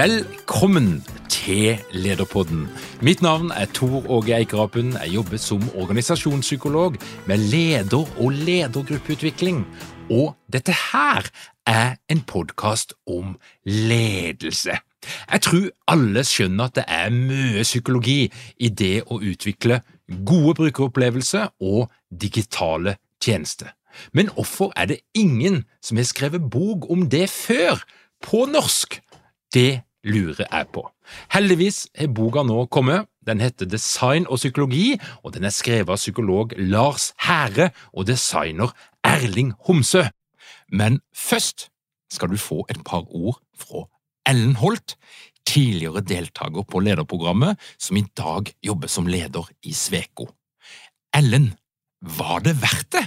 Velkommen til Lederpodden. Mitt navn er Tor Åge Eikerapen. Jeg jobber som organisasjonspsykolog med leder- og ledergruppeutvikling. Og dette her er en podkast om ledelse. Jeg tror alle skjønner at det er mye psykologi i det å utvikle gode brukeropplevelser og digitale tjenester. Men hvorfor er det ingen som har skrevet bok om det før, på norsk? Det lurer jeg på. Heldigvis har boka nå kommet. Den heter Design og psykologi, og den er skrevet av psykolog Lars Hære og designer Erling Homsø. Men først skal du få et par ord fra Ellen Holt, tidligere deltaker på lederprogrammet, som i dag jobber som leder i Sveko. Ellen, var det verdt det?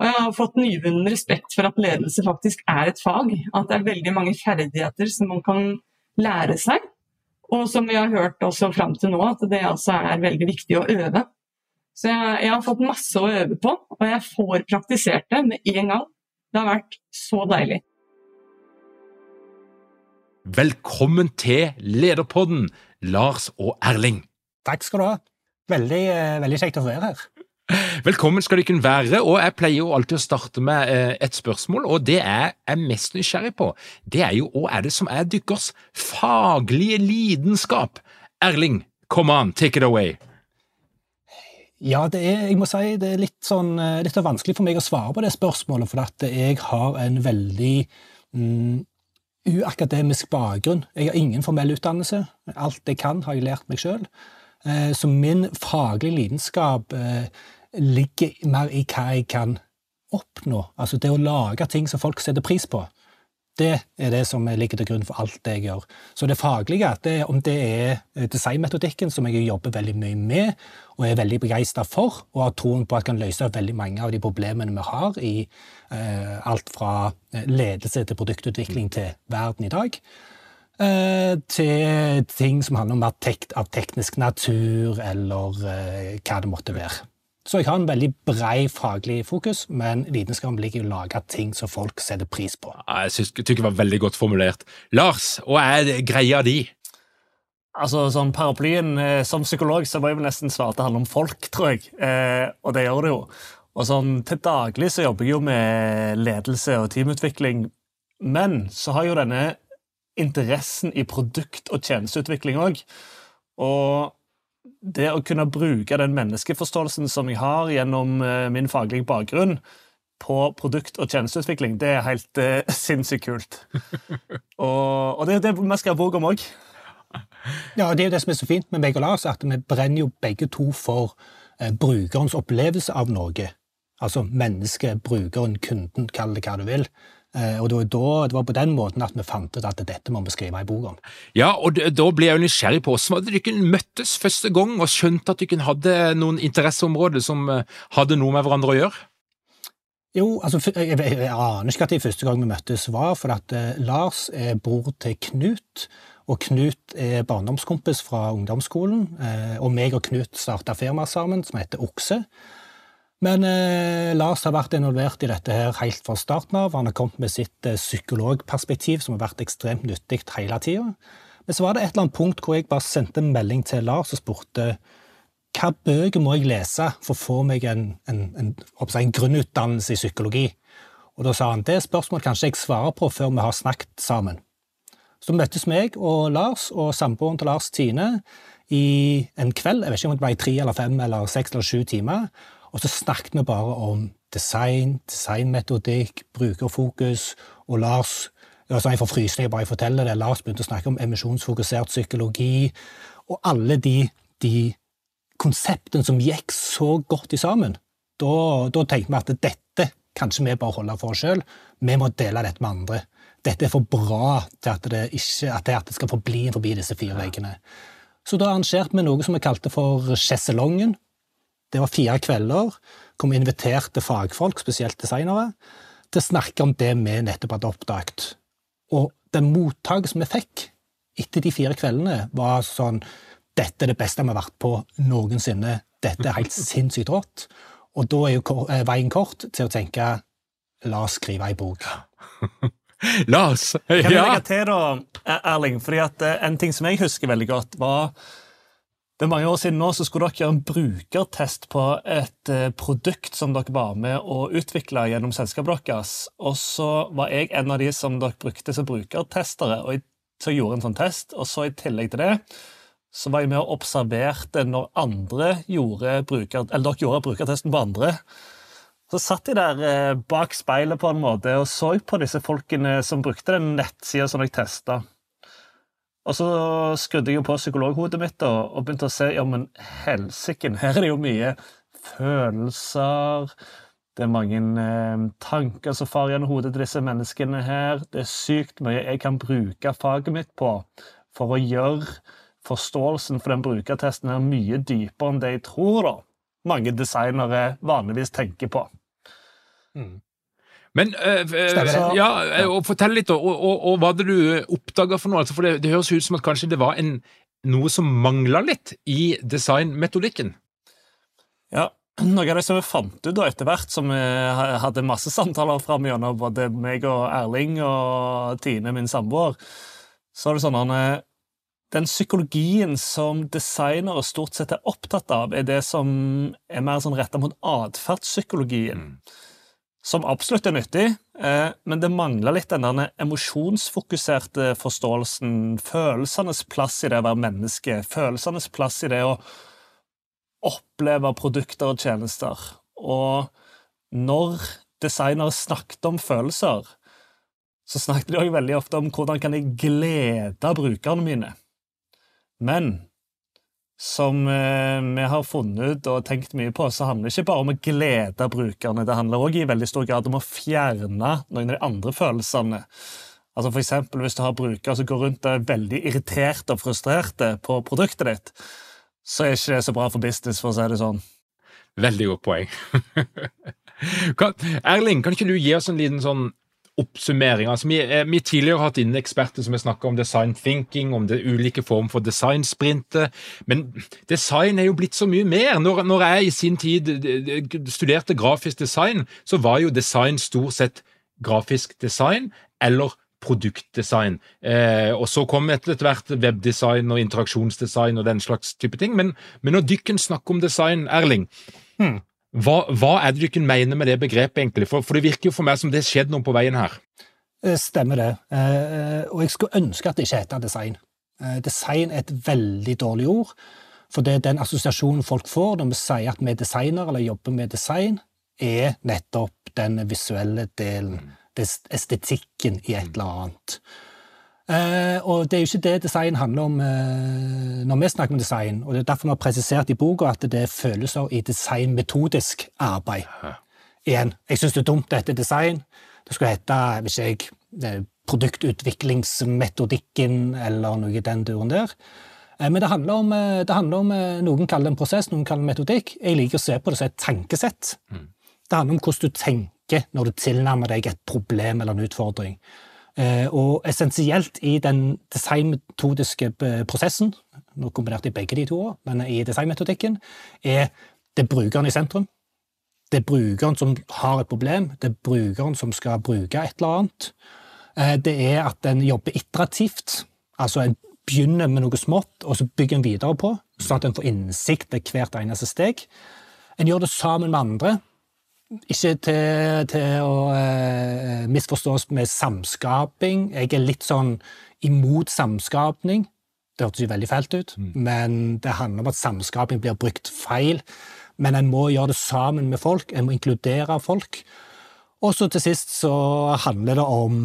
Og jeg har fått nyvunnen respekt for at ledelse faktisk er et fag. At det er veldig mange ferdigheter som man kan lære seg. Og som vi har hørt også fram til nå, at det altså er veldig viktig å øve. Så jeg, jeg, har fått masse å øve på, og jeg får praktisert det med en gang. Det har vært så deilig. Velkommen til Lederpodden, Lars og Erling. Takk skal du ha. Veldig, veldig kjekt å være her. Velkommen skal dere være, og jeg pleier jo alltid å starte med et spørsmål, og det jeg er mest nysgjerrig på, det er jo hva er det som er deres faglige lidenskap? Erling, come on, take it away. Ja, det er, jeg må si det er litt, sånn, litt vanskelig for meg å svare på det spørsmålet, for at jeg har en veldig mm, uakademisk bakgrunn. Jeg har ingen formell utdannelse. Alt jeg kan, har jeg lært meg sjøl. Så min faglige lidenskap ligger mer i hva jeg kan oppnå. Altså det å lage ting som folk setter pris på. Det er det som ligger til grunn for alt det jeg gjør. Så det faglige, det, om det er designmetodikken, som jeg jobber veldig mye med og er veldig begeistra for, og har troen på at kan løse veldig mange av de problemene vi har i eh, alt fra ledelse til produktutvikling til verden i dag, eh, til ting som handler om mer tek av teknisk natur, eller eh, hva det måtte være. Så jeg har en veldig brei faglig fokus, men vitenskapen ligger i å lage ting som folk setter pris på. Jeg synes, det var veldig godt formulert. Lars, hva er greia di? Altså, sånn Paraplyen eh, Som psykolog så må jeg vel nesten svare at det handler om folk, tror jeg. Eh, og det gjør det jo. Og sånn, Til daglig så jobber jeg jo med ledelse og teamutvikling. Men så har jo denne interessen i produkt- og tjenesteutvikling òg. Og det å kunne bruke den menneskeforståelsen som jeg har gjennom eh, min faglige bakgrunn, på produkt- og tjenesteutvikling, det er helt uh, sinnssykt kult. og, og, det er det vi skal ha om òg. Ja, det er jo det som er så fint med meg og Lars, at vi brenner jo begge to for eh, brukerens opplevelse av noe. Altså mennesket, brukeren, kunden, kall det hva du vil. Eh, og det var, da, det var, på den måten at vi fant ut at dette må vi skrive en bok om. Ja, og da ble jeg nysgjerrig på hvordan dere møttes første gang og skjønte at dere hadde noen interesseområder som eh, hadde noe med hverandre å gjøre? Jo, altså, jeg, jeg, jeg aner ikke at det første gang vi møttes var, for at eh, Lars er bror til Knut. Og Knut er barndomskompis fra ungdomsskolen. Eh, og meg og Knut starta firma sammen, som heter Okse. Men eh, Lars har vært involvert i dette her helt fra starten av. Han har kommet med sitt eh, psykologperspektiv, som har vært ekstremt nyttig hele tida. Men så var det et eller annet punkt hvor jeg bare sendte en melding til Lars og spurte hva bøker må jeg lese for å få meg en, en, en, en grunnutdannelse i psykologi. Og da sa han det spørsmålet kanskje jeg svarer på før vi har snakket sammen. Så møttes meg og Lars og samboeren til Lars Tine i en kveld, jeg vet ikke om det ble tre eller fem eller seks eller sju timer, og så snakket vi bare om design, designmetodikk, brukerfokus, og Lars altså Jeg får frysninger bare jeg forteller det. Lars begynte å snakke om emisjonsfokusert psykologi, og alle de, de konseptene som gikk så godt i sammen. Da, da tenkte vi at dette kanskje vi bare holder for oss sjøl. Vi må dele dette med andre. Dette er for bra til at det, ikke, at det skal forbli forbi disse fire veggene. Så da arrangerte vi noe som vi kalte for Sjeselongen. Det var fire kvelder hvor vi inviterte fagfolk, spesielt designere, til å snakke om det vi nettopp hadde oppdaget. Og den mottakelsen vi fikk etter de fire kveldene, var sånn Dette er det beste vi har vært på noensinne. Dette er helt sinnssykt rått. Og da er jo eh, veien kort til å tenke La oss skrive ei bok. La oss! Ja. Kan jeg legge til, da, Erling? Fordi at eh, En ting som jeg husker veldig godt, var det er mange år siden nå så skulle dere gjøre en brukertest på et eh, produkt som dere var med å utvikle gjennom selskapet deres. Og så var jeg en av de som dere brukte som brukertestere, og jeg, så gjorde en sånn test. Og så i tillegg til det så var jeg med og observerte når andre gjorde bruker, eller dere gjorde brukertesten på andre. Så satt jeg der eh, bak speilet på en måte og så på disse folkene som brukte den nettsida som jeg testa. Og så skrudde jeg jo på psykologhodet mitt og, og begynte å se ja, men helsiken, her er det jo mye følelser Det er mange eh, tanker som farer gjennom hodet til disse menneskene her. Det er sykt mye jeg kan bruke faget mitt på for å gjøre forståelsen for den brukertesten her mye dypere enn det jeg tror da mange designere vanligvis tenker på. Mm. Men øh, ja, og fortell litt, og, og, og, hva hadde du oppdaga for noe? Altså, for det, det, høres ut som at kanskje det var en, noe som mangla litt i designmetodikken? Ja, noe av det som vi fant ut da etter hvert, som vi hadde masse samtaler fram gjennom både meg og Erling og Tine, min samboer, så er det sånn at den psykologien som designere stort sett er opptatt av, er det som er mer sånn retta mot atferdspsykologien. Mm som absolutt er nyttig, eh, men det mangler litt den emosjonsfokuserte forståelsen, følelsenes plass i det å være menneske, følelsenes plass i det å oppleve produkter og tjenester. Og når designere snakket om følelser, så snakket de også veldig ofte om hvordan kan jeg glede brukerne mine. Men som eh, vi har funnet ut og tenkt mye på, så handler det ikke bare om å glede brukerne. Det handler òg i veldig stor grad om å fjerne noen av de andre følelsene. Altså for eksempel Hvis du har brukere som går rundt og er veldig irriterte og frustrerte på produktet ditt, så er ikke det så bra for business, for å si det sånn. Veldig godt poeng. Erling, kan ikke du gi oss en liten sånn oppsummering? Altså, vi, eh, vi tidligere har hatt inne eksperter som har snakka om design thinking, om det ulike form for designsprinter, men design er jo blitt så mye mer. Når, når jeg i sin tid studerte grafisk design, så var jo design stort sett grafisk design eller produktdesign. Eh, og så kom etter hvert webdesign og interaksjonsdesign og den slags type ting. Men, men når dykken snakker om design, Erling, hmm. Hva, hva, er det dykken mener med det begrepet, egentlig? For, for det virker jo for meg som det skjedde noe på veien her. Eh, stemmer det. Eh, og jeg skulle ønske at det ikke heter design. Eh, design er et veldig dårlig ord. For det er den assosiasjonen folk får når vi sier at vi er designer eller jobber med design, er nettopp den visuelle delen. Mm estetikken i et eller annet. Uh, og det er jo ikke det design handler om eh, når vi snakker om design. og Det er derfor vi har presisert i boka at det er følelser i designmetodisk arbeid. Igjen, jeg syns det er dumt dette design. Det skulle hete hvis jeg, produktutviklingsmetodikken eller noe i den duren der. Eh, men det handler, om, det handler om Noen kaller det en prosess, noen kaller det metodikk. Jeg liker å se på det som et tankesett. Mm. Det handler om hvordan du tenker når du tilnærmer deg et problem eller en utfordring. Eh, og essensielt i den designmetodiske eh, prosessen, nå kombinert i begge de to, men i designmetodikken, er det brukeren i sentrum. Det er brukeren som har et problem, det er brukeren som skal bruke et eller annet. Eh, det er at en jobber iterativt, altså en begynner med noe smått, og så bygger en videre på, sånn at en får innsikt ved hvert eneste steg. En gjør det sammen med andre, ikke til, til å eh, misforstås med samskaping. Jeg er litt sånn imot samskapning. Det hørtes jo veldig fælt ut, mm. men det handler om at samskaping blir brukt feil. Men en må gjøre det sammen med folk, en må inkludere folk. Og så til sist så handler det om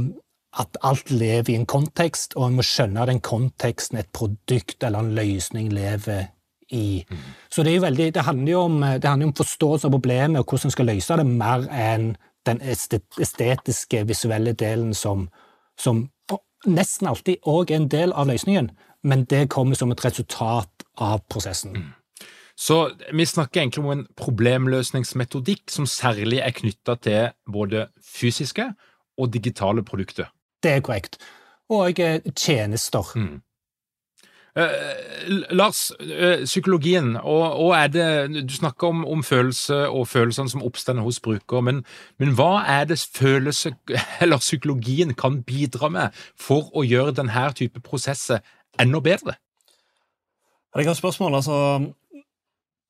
at alt lever i en kontekst, og en må skjønne den konteksten et produkt eller en løsning lever i. Så det, veldig, det, handler jo om, det handler om forståelse av problemet og hvordan en skal løse det, mer enn den estetiske, visuelle delen som, som nesten alltid òg er en del av løsningen, men det kommer som et resultat av prosessen. Mm. Så vi snakker egentlig om en problemløsningsmetodikk som særlig er knytta til både fysiske og digitale produkter. Det er korrekt. Og eh, tjenester. Mm. Uh, Lars, uh, psykologien, og, og, er det Du snakker om, om følelse og følelsene som oppstår hos bruker, men, men, hva er det følelse, eller psykologien kan bidra med for å gjøre denne type prosesser enda bedre? Det er et godt spørsmål. altså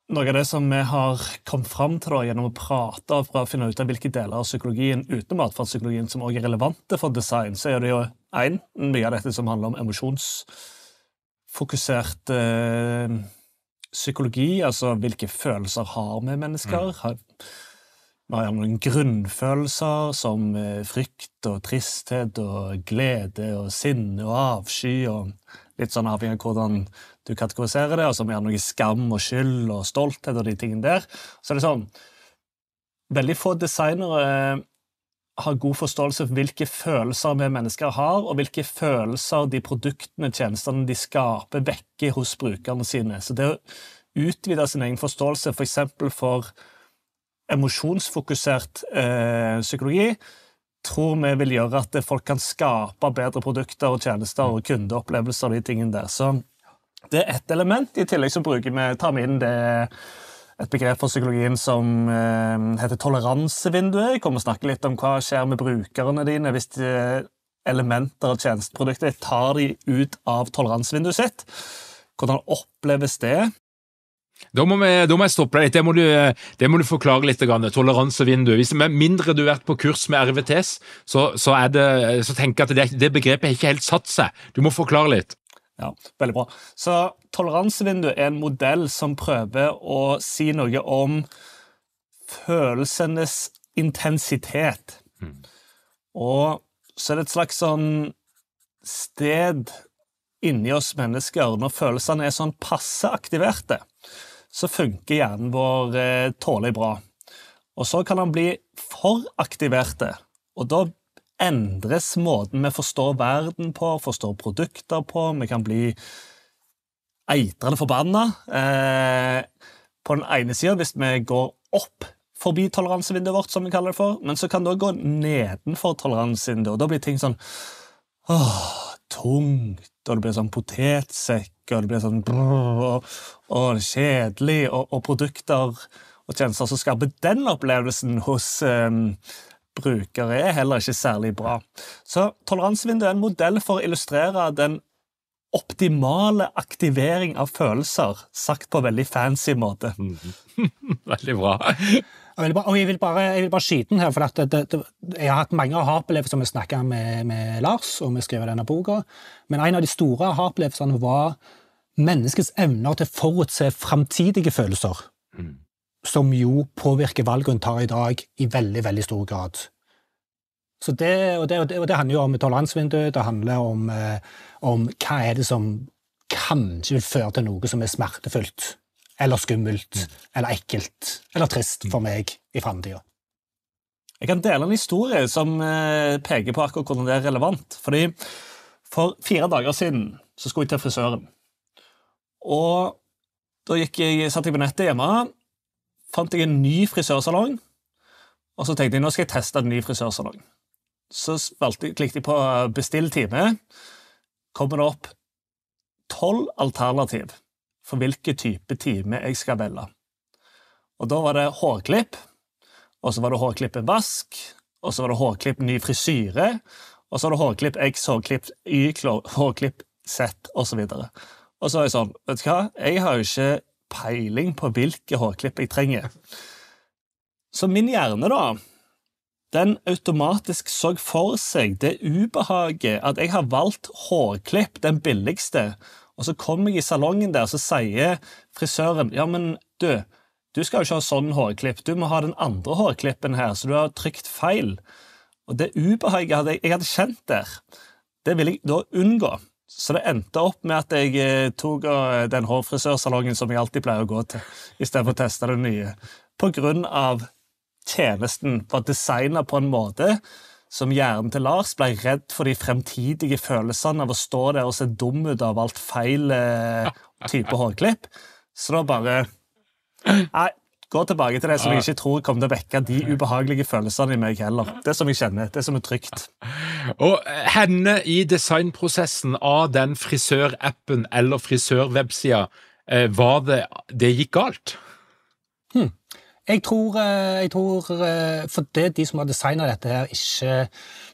noe av det som vi har kommet fram til da, gjennom å prate å finne ut av hvilke deler av psykologien utenom atferdspsykologien som også er relevante for design, så er det jo én mye av dette som handler om emosjons fokusert eh, psykologi, altså hvilke følelser har vi mennesker? Mm. Har, vi har noen grunnfølelser som eh, frykt og tristhet og glede og sinne og avsky og litt sånn avhengig av hvordan du kategoriserer det, og som vi noe skam og skyld og stolthet og de tingene der. Så det er sånn Veldig få designere har god forståelse for hvilke følelser vi mennesker har, og hvilke følelser de produktene tjenestene de skaper, vekker hos brukerne sine. Så det å utvide sin egen forståelse f.eks. For, for emosjonsfokusert eh, psykologi tror vi vil gjøre at folk kan skape bedre produkter og tjenester og kundeopplevelser og de tingene der. Så det er ett element. I tillegg så bruker vi, tar vi inn det et begrep for psykologien som eh, heter toleransevinduet. Jeg kommer å snakke litt om hva skjer med brukerne dine hvis de elementer av tjenesteproduktet tar de ut av toleransevinduet sitt. Hvordan oppleves det? Da må, vi, da må jeg stoppe deg litt. Det må, du, det må du forklare litt. Toleransevinduet. Hvis Med mindre du har vært på kurs med RVTS, så, så, det, så tenker jeg at det, det begrepet har ikke helt satt seg. Du må forklare litt. Ja, Veldig bra. Så toleransevindu er en modell som prøver å si noe om følelsenes intensitet. Mm. Og så er det et slags sånn sted inni oss mennesker Når følelsene er sånn passe aktiverte, så funker hjernen vår eh, tålelig bra. Og så kan den bli for aktiverte, og da endres måten vi forstår verden på, forstår produkter på. Vi kan bli eitrende forbanna. Eh, på den ene sida hvis vi går opp forbi toleransevinduet vårt, som vi kaller det for, men så kan det òg gå nedenfor toleransevinduet, og da blir ting sånn åh, tungt, og det blir sånn potetsekk, og det blir sånn brrr, og, og kjedelig, og, og, produkter og tjenester som skaper den opplevelsen hos eh, brukere, er heller ikke særlig bra. Så toleransevinduet er en modell for å illustrere den optimale aktivering av følelser, sagt på veldig fancy måte. veldig bra. Jeg vil bare, og jeg vil bare, jeg vil bare skyte den her, for det, det, det, jeg har hatt mange aha-opplevelser vi snakka med, med, Lars, og vi skrev denne boka, men en av de store aha-opplevelsene var menneskets evner til å forutse framtidige følelser, mm. som jo påvirker valget hun tar i dag i veldig, veldig stor grad. Så det, og, det, og det handler jo om toleransevinduet, det handler om, eh, om hva er det som kanskje vil føre til noe som er smertefullt eller skummelt mm. eller ekkelt eller trist for meg i framtida. Jeg kan dele en historie som eh, peker på akkurat hvordan det er relevant. Fordi For fire dager siden så skulle jeg til frisøren. Og da gikk jeg, satt jeg på nettet hjemme, fant jeg en ny frisørsalong, og så tenkte jeg nå skal jeg teste en ny frisørsalong. Så klikket jeg på 'bestill time'. Kommer det opp tolv alternativ for hvilken type time jeg skal velge. Og Da var det hårklipp, og så var det hårklipp vask, og så var det hårklipp ny frisyre, og så var det hårklipp X, hårklipp Y, hårklipp Z, osv. Og, og så var jeg sånn Vet du hva, jeg har jo ikke peiling på hvilke hårklipp jeg trenger. Så min hjerne, da, den automatisk så for seg det ubehaget at jeg har valgt hårklipp, den billigste, og så kommer jeg i salongen der, så sier frisøren ja, men du, du skal jo ikke ha sånn hårklipp, du må ha den andre hårklippen her, så du har trykt feil. Og det ubehaget jeg hadde kjent der, det ville jeg da unngå. Så det endte opp med at jeg eh, tok eh, den hårfrisørsalongen som jeg alltid pleier å gå til, istedenfor å teste det nye. På grunn av tjenesten var designa på en måte som hjernen til Lars ble redd for de fremtidige følelsene av å stå der og se dum ut av alt feil eh, type hårklipp. Så da bare Nei, gå tilbake til det som jeg ikke tror kommer til å vekke de ubehagelige følelsene i meg heller. Det som jeg kjenner, det som er trygt. Og henne i designprosessen av den frisørappen eller frisørwebsida, eh, var det det gikk galt? Hmm. Jeg tror, eh, jeg tror eh, For det de som har designa dette her, ikke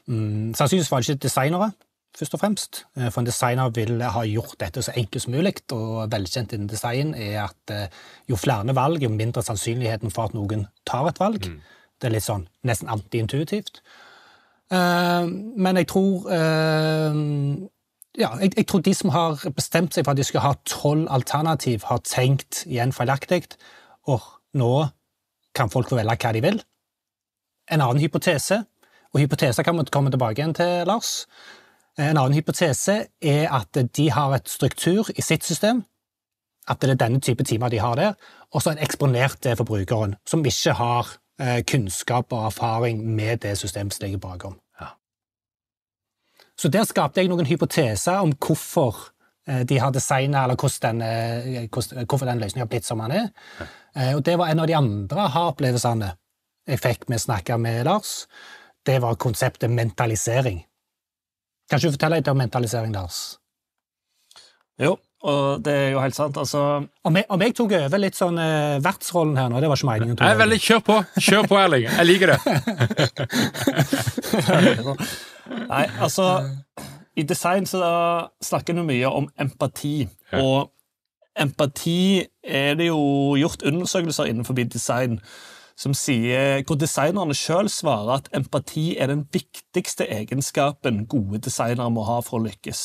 um, Sannsynligvis var det ikke designere, først og fremst. Eh, for en designer vil ha gjort dette så enkelt som mulig, og velkjent innen design er at jo flere valg, jo mindre sannsynligheten for at noen tar et valg. Mm. Det er litt sånn nesten antiintuitivt. Men jeg tror ja, jeg, jeg, tror de som har bestemt seg for at de skal ha tolv alternativ, har tenkt igjen feilaktig. Og nå kan folk få velge hva de vil. En annen hypotese, og hypoteser kan vi komme tilbake igjen til, Lars. En annen hypotese er at de har et struktur i sitt system, at det er denne type timer de har der, og så en eksponert det for brukeren, som ikke har eh, kunnskap og erfaring med det systemet som ligger bakom. Ja. Så der skapte jeg noen hypoteser om hvorfor de har designa, eller hvordan den, hvorfor den løsningen har blitt som den er. Ja. Eh, og det var en av de andre aha-opplevelsene jeg fikk med å snakke med Lars. Det var konseptet mentalisering. Kan ikke du fortelle litt om mentalisering, Lars? Jo, og det er jo helt sant. altså... Om jeg, om jeg tok over litt sånn uh, vertsrollen her nå, det var ikke meningen. Nei, veldig, Kjør på, kjør på, Erling. Jeg liker det. Nei, altså I design så snakker vi mye om empati. Og empati er det jo gjort undersøkelser innenfor design som sier, hvor designerne sjøl svarer at empati er den viktigste egenskapen gode designere må ha for å lykkes.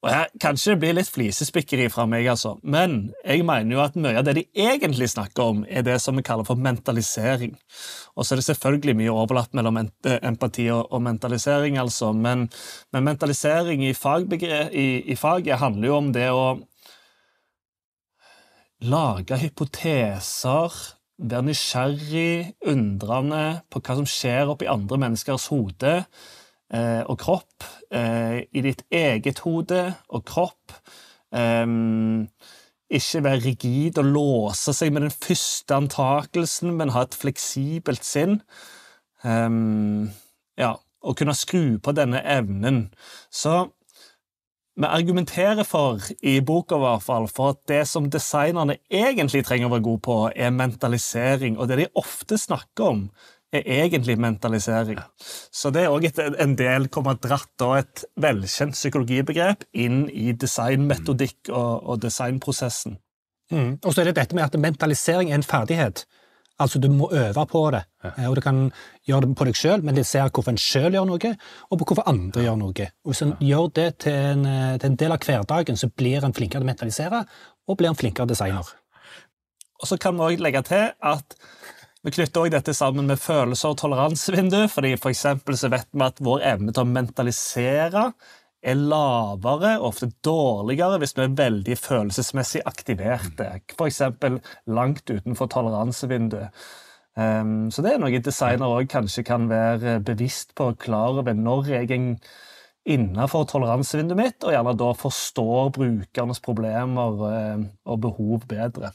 Og her, Kanskje det blir litt flisespikkeri fra meg, altså, men jeg mener jo at mye av det de egentlig snakker om, er det som vi kaller for mentalisering. Og så er det selvfølgelig mye overlapp mellom eh, empati og, mentalisering, altså, men, men mentalisering i, i, i faget handler jo om det å lage hypoteser, være nysgjerrig, undrende på hva som skjer oppi andre menneskers hode, og kropp, eh, i ditt eget hode og kropp. Um, ikke være rigid og låse seg med den første antakelsen, men ha et fleksibelt sinn. Um, ja, og kunne skru på denne evnen. Så vi argumenterer for, i boka i hvert fall, for at det som designerne egentlig trenger å være gode på, er mentalisering. Og det de ofte snakker om, er egentlig mentalisering. Så det er òg en del kommer dratt av et velkjent psykologibegrep inn i designmetodikk og, og designprosessen. Mm. Og så er det dette med at mentalisering er en ferdighet. Altså, du må øve på det. Og du kan gjøre det på deg sjøl, men du ser hvorfor en sjøl gjør noe, og på hvorfor andre gjør noe. Og Hvis en gjør det til en, eh, til en, del av hverdagen, så blir en flinkere til å mentalisere, og blir en flinkere designer. Og så kan vi også legge til at vi knytter også dette sammen med følelser og toleransevindu, fordi for så vet vi at vår evne til å mentalisere er lavere, ofte dårligere, hvis vi er veldig følelsesmessig aktiverte. F.eks. langt utenfor toleransevinduet. Um, så det er noe designer òg kanskje kan være bevisst på og klar over når jeg er innenfor toleransevinduet mitt, og gjerne da forstår brukernes problemer uh, og behov bedre.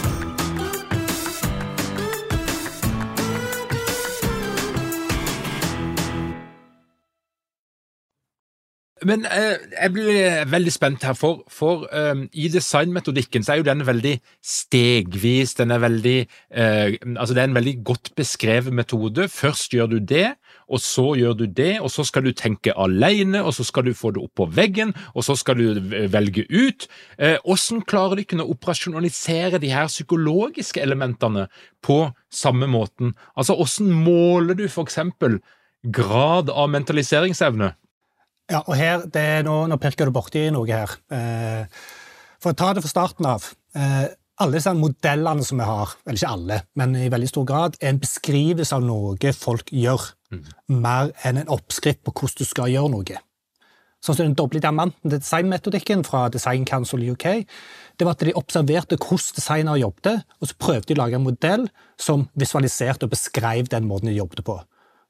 Men eh, jeg blir veldig spent her, for, for um, i designmetodikken så er jo den veldig stegvis. Den er veldig eh, Altså, det er en veldig godt beskrevet metode. Først gjør du det, og så gjør du det, og så skal du tenke alene, og så skal du få det opp på veggen, og så skal du velge ut. Eh, hvordan klarer du ikke å operasjonalisere de her psykologiske elementene på samme måten? Altså, hvordan måler du for eksempel grad av mentaliseringsevne? Ja, og her, nå, nå, pirker du borti noe her. Eh, for å ta det fra starten av. Eh, alle disse modellene som vi har, eller ikke alle, men i veldig stor grad, er en beskrivelse av noe folk gjør, mm. mer enn en oppskrift på hvordan du skal gjøre noe. Sånn som Den doble diamanten til designmetodikken fra Design Council UK. det var at De observerte hvordan designere jobbet, og så prøvde de å lage en modell som visualiserte og beskrev den måten de jobbet på.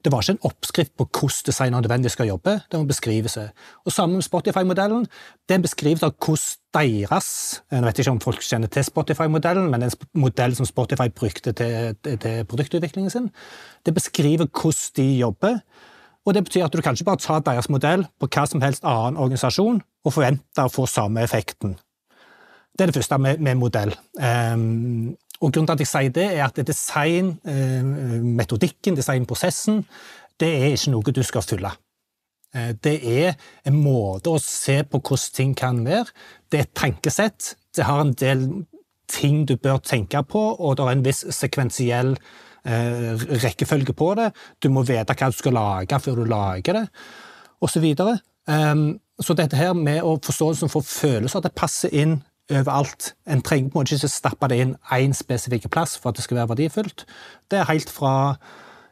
Det var ikke en oppskrift på hvordan designer nødvendigvis skal jobbe, det var en beskrivelse. Og Sammen med Spotify-modellen. Det er en beskrivelse av hvordan deres Jeg vet ikke om folk kjenner til Spotify-modellen, men det er en modell som Spotify brukte til, til produktutviklingen sin. Det beskriver hvordan de jobber. Og Det betyr at du kan ikke bare ta deres modell på hva som helst annen organisasjon og forvente å få samme effekten. Det er det første med, med modell. Um, og Grunnen til at jeg sier det, er at designmetodikken, eh, designprosessen, det er ikke noe du skal fylle. Eh, det er en måte å se på hvordan ting kan være. Det er et tankesett. Det har en del ting du bør tenke på, og det er en viss sekvensiell eh, rekkefølge på det. Du må vite hva du skal lage før du lager det, osv. Så, videre. så dette her med å forståelsen for følelser, det passer inn overalt. En trenger på en måte ikke stappe det inn én spesifikk plass for at det skal være verdifullt. Det er helt fra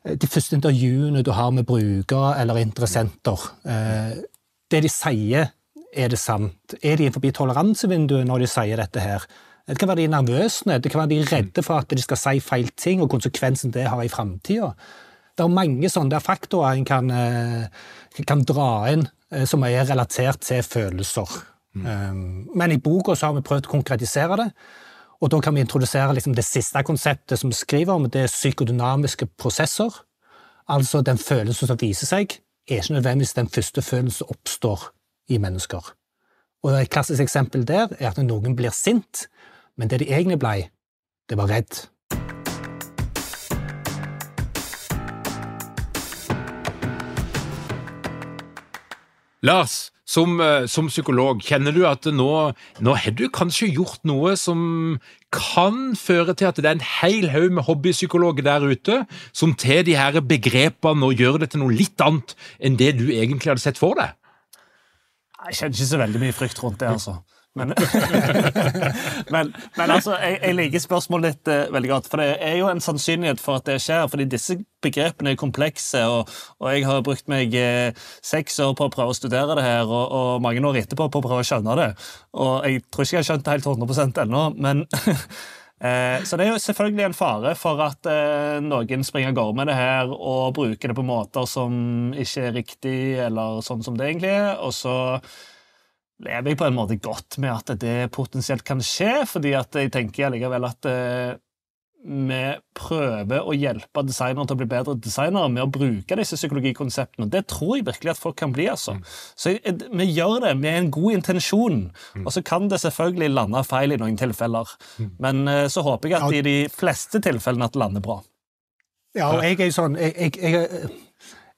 eh, de første intervjuene du har med brukere eller interessenter. Eh, det de sier, er det sant? Er de innenfor toleransevinduet når de sier dette her? Det kan være de nervøse, det kan være de redde for at de skal si feil ting, og konsekvensen det har i framtida. Det er mange sånne faktorer en kan, eh, kan dra inn som er relatert til følelser. Mm. Men i boka har vi prøvd å konkretisere det. Og da kan vi introdusere liksom det siste konseptet som vi skriver om, det er psykodynamiske prosesser. Altså den følelsen som viser seg, er ikke nødvendigvis den første følelsen som oppstår i mennesker. Og Et klassisk eksempel der er at noen blir sint, men det de egentlig ble, det var redd. Lars, som, eh, som, psykolog, kjenner du at nå, nå har du kanskje gjort noe som kan føre til at det er en hel haug med hobbypsykologer der ute som tar de her begrepene og gjør det til noe litt annet enn det du egentlig hadde sett for deg? Jeg kjenner ikke så veldig mye frykt rundt det, altså. Men, men, men, altså, jeg, jeg liker spørsmålet ditt uh, veldig godt. For det er jo en sannsynlighet for at det skjer. fordi disse begrepene er komplekse, og, og jeg har brukt meg uh, seks år på å prøve å studere det her, og, og, mange år etterpå på å prøve å skjønne det. Og jeg tror ikke jeg har skjønt det helt 100% ennå, men eh, Så det er jo selvfølgelig en fare for at noen springer av gårde med det her og bruker det på måter som ikke er riktig, eller sånn som det egentlig er. og så lever jeg på en måte godt med at det potensielt kan skje, fordi at jeg tenker allikevel at eh, vi prøver å hjelpe designere til å bli bedre designere med å bruke disse psykologikonseptene. Det tror jeg virkelig at folk kan bli. altså. Mm. Så Vi gjør det med en god intensjon, mm. og så kan det selvfølgelig lande feil i noen tilfeller. Mm. Men eh, så håper jeg at i de fleste tilfellene at det lander bra. Ja, og jeg er sånn Jeg, jeg, jeg,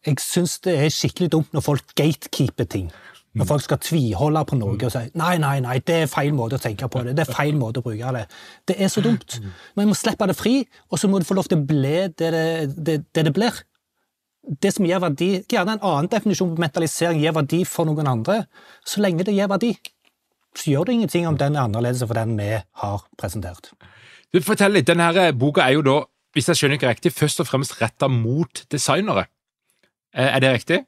jeg syns det er skikkelig dumt når folk gatekeeper ting. Når folk skal tviholde på noe og si nei, nei, nei, det er feil måte å tenke på det. det er feil måte å bruke Det Det er så dumt. Men vi må slippe det fri, og så må det få lov til å bli det det, det, det, det blir. Det som gir verdi, Gjerne en annen definisjon på mentalisering gir verdi for noen andre. Så lenge det gir verdi, så gjør det ingenting om den er annerledes for den vi har presentert. Du, Fortell litt. Denne boka er jo da, hvis jeg skjønner ikke riktig, først og fremst retta mot designere. Er det riktig?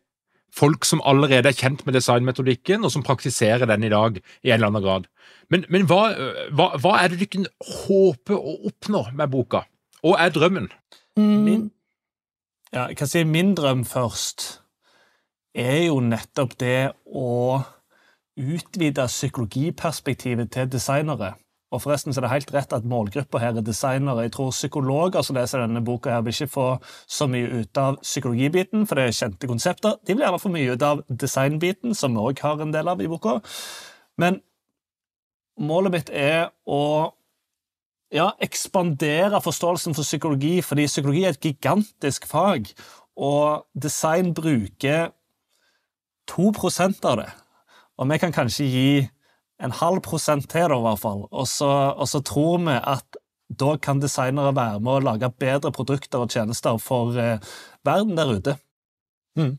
Folk som allerede er kjent med designmetodikken, og som praktiserer den i dag i en eller annen grad. Men, men hva, hva, hva, er det du kan håper å oppnå med boka? Og er drømmen? Min, ja, jeg kan si min drøm først er jo nettopp det å utvide psykologiperspektivet til designere. Og forresten så er det helt rett at målgruppa her er designere. Jeg tror psykologer som leser denne boka, her vil ikke få så mye ut av psykologibiten, for det er kjente konsepter. De vil gjerne få mye ut av designbiten, som vi òg har en del av i boka. Men målet mitt er å ja, ekspandere forståelsen for psykologi, fordi psykologi er et gigantisk fag, og design bruker 2% av det. Og vi kan kanskje gi en halv prosent til, da, i hvert fall. Og så, og så, tror vi at da kan designere være med å lage bedre produkter og tjenester for eh, verden der ute. Mm.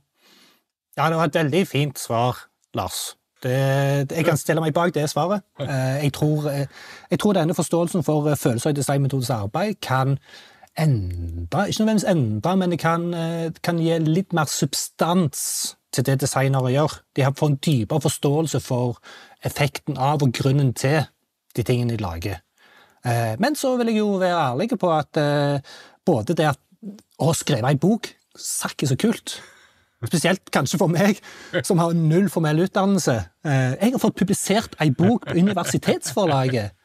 Ja, det var et veldig fint svar, Lars. Det, jeg kan stille meg bak det svaret. Eh, jeg tror, eh, jeg tror denne forståelsen for eh, følelser i designmetodens arbeid kan endre Ikke nødvendigvis endre, men det kan, kan gi litt mer substans til det designere gjør. De får en dypere forståelse for effekten av og grunnen til de tingene de lager. Eh, men så vil jeg jo være ærlig på at eh, både det at å skrive ei bok Sakk så kult. Spesielt kanskje for meg, som har null formell utdannelse. Eh, jeg har fått publisert ei bok på universitetsforlaget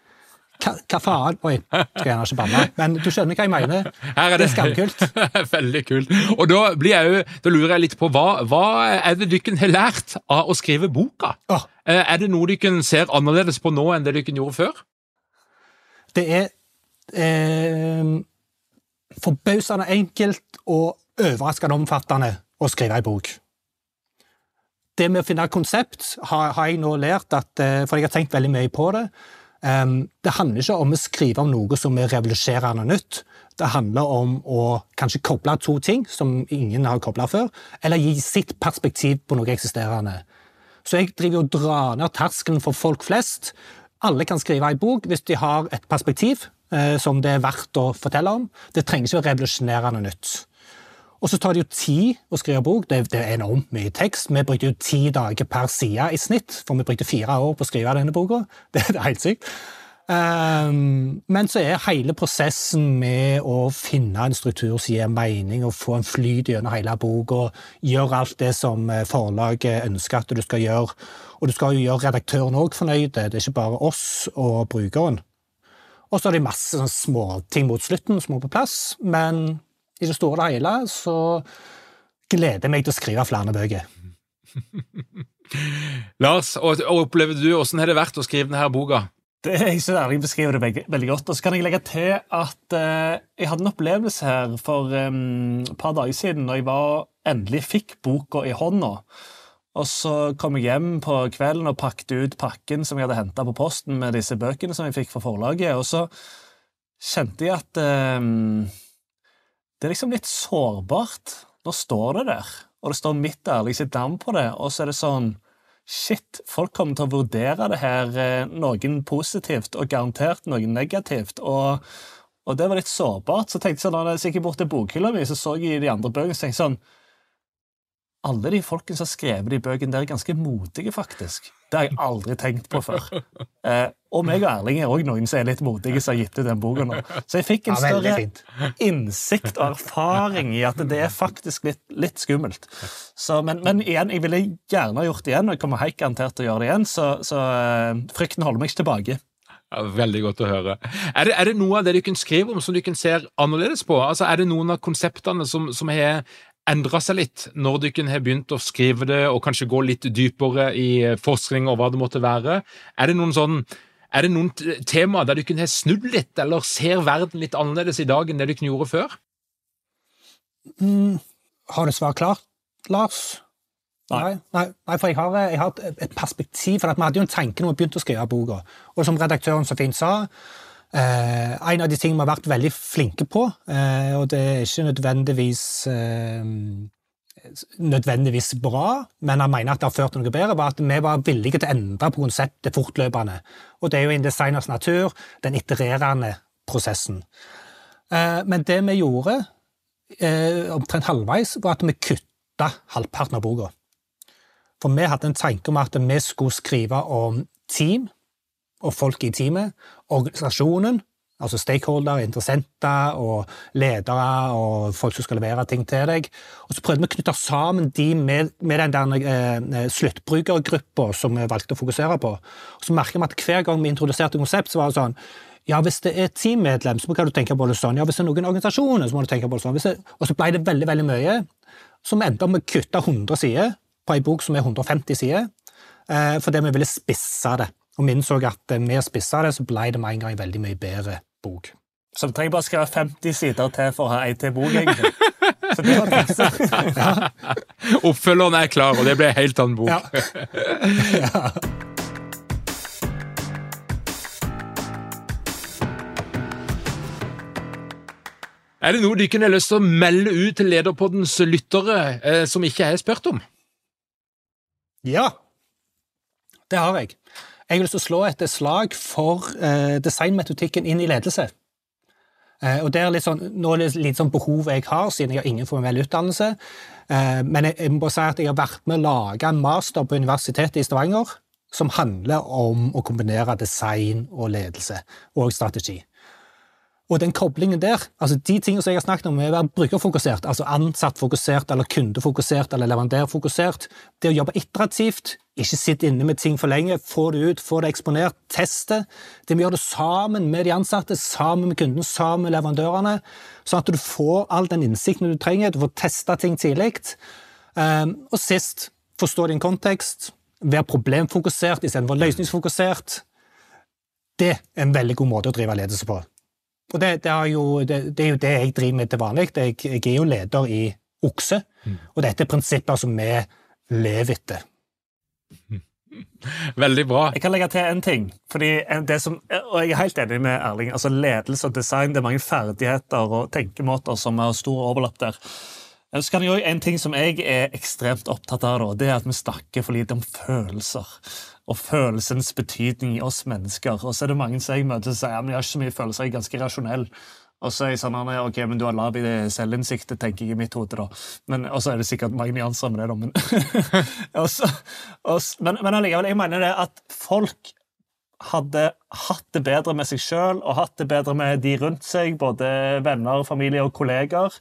hva, faen? Oi, skal gjerne ikke banne, men du skjønner hva jeg mener. Her er det, det er skamkult. Veldig kult. Og da, blir jeg jo, da lurer jeg litt på, hva, hva er det dere har lært av å skrive boka? Oh. Er det noe dere ser annerledes på nå enn det dere gjorde før? Det er eh, forbausende enkelt og overraskende omfattende å skrive ei bok. Det med å finne konsept har, har jeg nå lært, at, eh, for jeg har tenkt veldig mye på det. Det handler ikke om å skrive om noe som er revolusjonerende nytt. Det handler om å kanskje koble to ting som ingen har kobla før, eller gi sitt perspektiv på noe eksisterende. Så jeg driver og drar ned terskelen for folk flest. Alle kan skrive ei bok hvis de har et perspektiv eh, som det er verdt å fortelle om. Det trenger ikke være revolusjonerende nytt. Og så tar det jo tid å skrive bok. Det, det er enormt mye tekst. Vi brukte jo ti dager per side i snitt, for vi brukte fire år på å skrive denne boka. Det, det er helt sykt. Um, men så er hele prosessen med å finne en struktur som gir mening, og få en flyt gjennom hele boka, gjøre alt det som eh, forlaget ønsker at du skal gjøre. Og du skal jo gjøre redaktøren òg fornøyd, det er ikke bare oss og brukeren. Og så er det masse sånn småting mot slutten som må på plass, men i det store og hele så gleder jeg meg til å skrive flere bøker. Lars, og, opplever du, hvordan har det vært å skrive denne boka? Det, jeg synes Erling beskriver det veldig, veldig, godt. Og så kan jeg legge til at eh, jeg hadde en opplevelse her for um, et par dager siden når jeg var, endelig fikk boka i hånda. Og så kom jeg hjem på kvelden og pakket ut pakken som jeg hadde henta på posten med disse bøkene som jeg fikk fra forlaget, og så kjente jeg at eh, det er liksom litt sårbart. Nå står det der, og det står mitt ærlig sitt navn på det, og så er det sånn Shit, folk kommer til å vurdere det her eh, noen positivt og garantert noen negativt. og og det var litt sårbart. Så tenkte jeg sånn, da jeg gikk bort til bokhylla mi, så så jeg de andre bøkene, så tenkte jeg sånn alle de folkene som har skrevet de bøkene, der er ganske modige, faktisk. Det har jeg aldri tenkt på før. Eh, og meg og Erling er òg noen som er litt modige, som har gitt ut den boka nå. Så jeg fikk en Ja, større fint. innsikt og erfaring i at det er faktisk litt, litt skummelt. Så, men, men igjen, jeg ville gjerne ha gjort det igjen, og jeg kommer helt garantert til å gjøre det igjen, så, så eh, frykten holder meg ikke tilbake. Ja, veldig godt å høre. Er det, er det noe av det du kan skrive om som du kan se annerledes på? Altså, Er det noen av konseptene som, som har endra seg litt når du kan ha begynt å skrive det, og kanskje gå litt dypere i forskning og hva det måtte være? Er det noen sånn er det noen temaer der du kunne ha snudd litt, eller ser verden litt annerledes i dag enn det du kunne gjøre før? Mm, har du svar klart, Lars? Nei. Nei, nei, for jeg har, jeg har et- et perspektiv. for at Vi hadde jo en tanke når vi begynte å skrive boka. Og som redaktøren så fint sa, eh, en av de tingene vi har vært veldig flinke på, eh, og det er ikke nødvendigvis eh, nødvendigvis bra, men han mener at det har ført til noe bedre, var at vi var villige til å endre på konseptet fortløpende. Og det er jo i en designers natur, den itererende prosessen. Eh, Men det vi gjorde eh, omtrent halvveis, var at vi kutta halvparten av boka. For vi hadde en tanke om at vi skulle skrive om team og folk i teamet, organisasjonen, altså stakeholder, interessenter og ledere og folk som skal levere ting til deg. Og så prøvde vi å knytte sammen de med, med den der eh, sluttbrukergruppa som vi valgte å fokusere på. Og så merker vi at hver gang vi introduserte konsept, så var det sånn ja, hvis det er teammedlem, så kan du tenke på det sånn. Ja, hvis det er noen organisasjoner, så må du tenke på det sånn. Det, og så ble det veldig, veldig mye, så vi endte opp med å kutte 100 sider på ei bok som er 150 sider, eh, fordi vi ville spisse det. Og vi innså at eh, med å spisse det, så ble det med en gang veldig mye bedre bok. Så vi trenger bare skrive 50 sider til for å ha ei til bok, egentlig. Så det var trikset. Oppfølgeren er klar, og det ble en helt annen bok. Ja. ja. Er det noe du kunne lyst til å melde ut til Lederpoddens lyttere eh, som ikke er spurt om? Ja, det har jeg. Jeg har lyst til å slå et slag for eh, designmetodikken inn i ledelse. Eh, og det er litt sånn, Nå er det litt sånn behov jeg har, siden jeg har ingen formell utdannelse. Eh, men jeg, jeg må bare si at jeg har vært med å lage en master på Universitetet i Stavanger som handler om å kombinere design og ledelse og strategi. Og den koblingen der, altså de tingene som jeg har snakket om, er å være brukerfokusert, altså ansattfokusert eller kundefokusert eller leverandørfokusert, det å jobbe iterativt, ikke sitte inne med ting for lenge, få det ut, få det eksponert, teste. Det vi gjør det sammen med de ansatte, sammen med kunden, sammen med leverandørene, sånn at du får all den innsikten du trenger, du får testa ting tidlig. Um, og sist, forstå din kontekst, være problemfokusert istedenfor løsningsfokusert. Det er en veldig god måte å drive ledelse på. Og det, det, er jo, det, det er jo det jeg driver med til vanlig. Jeg, jeg er jo leder i Okse, og dette er prinsipper som vi lever etter. Veldig bra. Jeg kan legge til en ting. fordi det som, og Jeg er helt enig med Erling. altså Ledelse og design det er mange ferdigheter og tenkemåter som har stor overlapp der. Så kan jeg også, En ting som jeg er ekstremt opptatt av, da, det er at vi snakker for lite om følelser. Og følelsens betydning i oss mennesker. Og så er det mange som jeg møter som sier ja, men jeg har ikke så mye følelser, jeg er ganske rasjonell. Og så er jeg sånn, «Ja, ok, men Du har lav i det selvinnsiktet, tenker jeg i mitt hode. da. Men, Og så er det sikkert mange nyanser med det, da. Men, også, også, men, men allikevel, jeg mener det at folk hadde hatt det bedre med seg sjøl og hatt det bedre med de rundt seg, både venner, familie og kollegaer,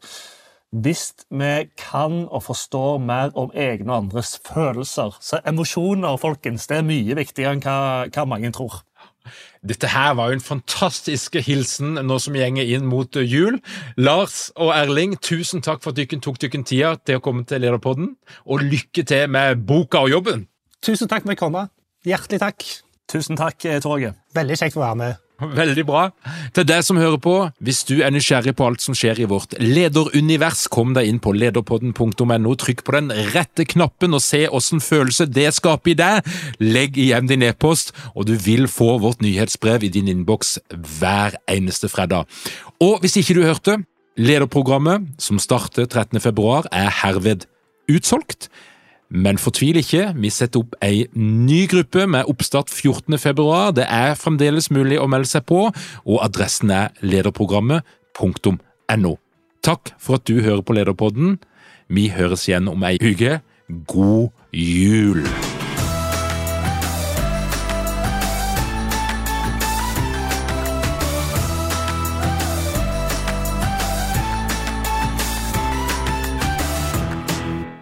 hvis vi kan og forstår mer om egne og andres følelser. Så emosjoner, folkens, det er mye viktigere enn hva, hva mange tror. Dette her var jo en fantastisk hilsen nå som gjenger inn mot eh, jul. Lars og Erling, tusen takk for at dere tok dere tida til å komme til Lederpodden, og lykke til med boka og jobben! Tusen takk for at jeg kom. Hjertelig takk. Tusen takk, Torget. Veldig kjekt å være med. Veldig bra. Til deg som hører på, hvis du er nysgjerrig på alt som skjer i vårt lederunivers, kom deg inn på lederpodden.no, trykk på den rette knappen og se åssen følelse det skaper i deg. Legg igjen din e-post, og du vil få vårt nyhetsbrev i din innboks hver eneste fredag. Og hvis ikke du hørte, lederprogrammet som starter 13. februar, er herved utsolgt. Men fortvil ikke, vi setter opp ei ny gruppe med oppstart 14. februar. Det er fremdeles mulig å melde seg på, og adressen er lederprogrammet.no. Takk for at du hører på Lederpodden. Vi høres igjen om ei uke. God jul!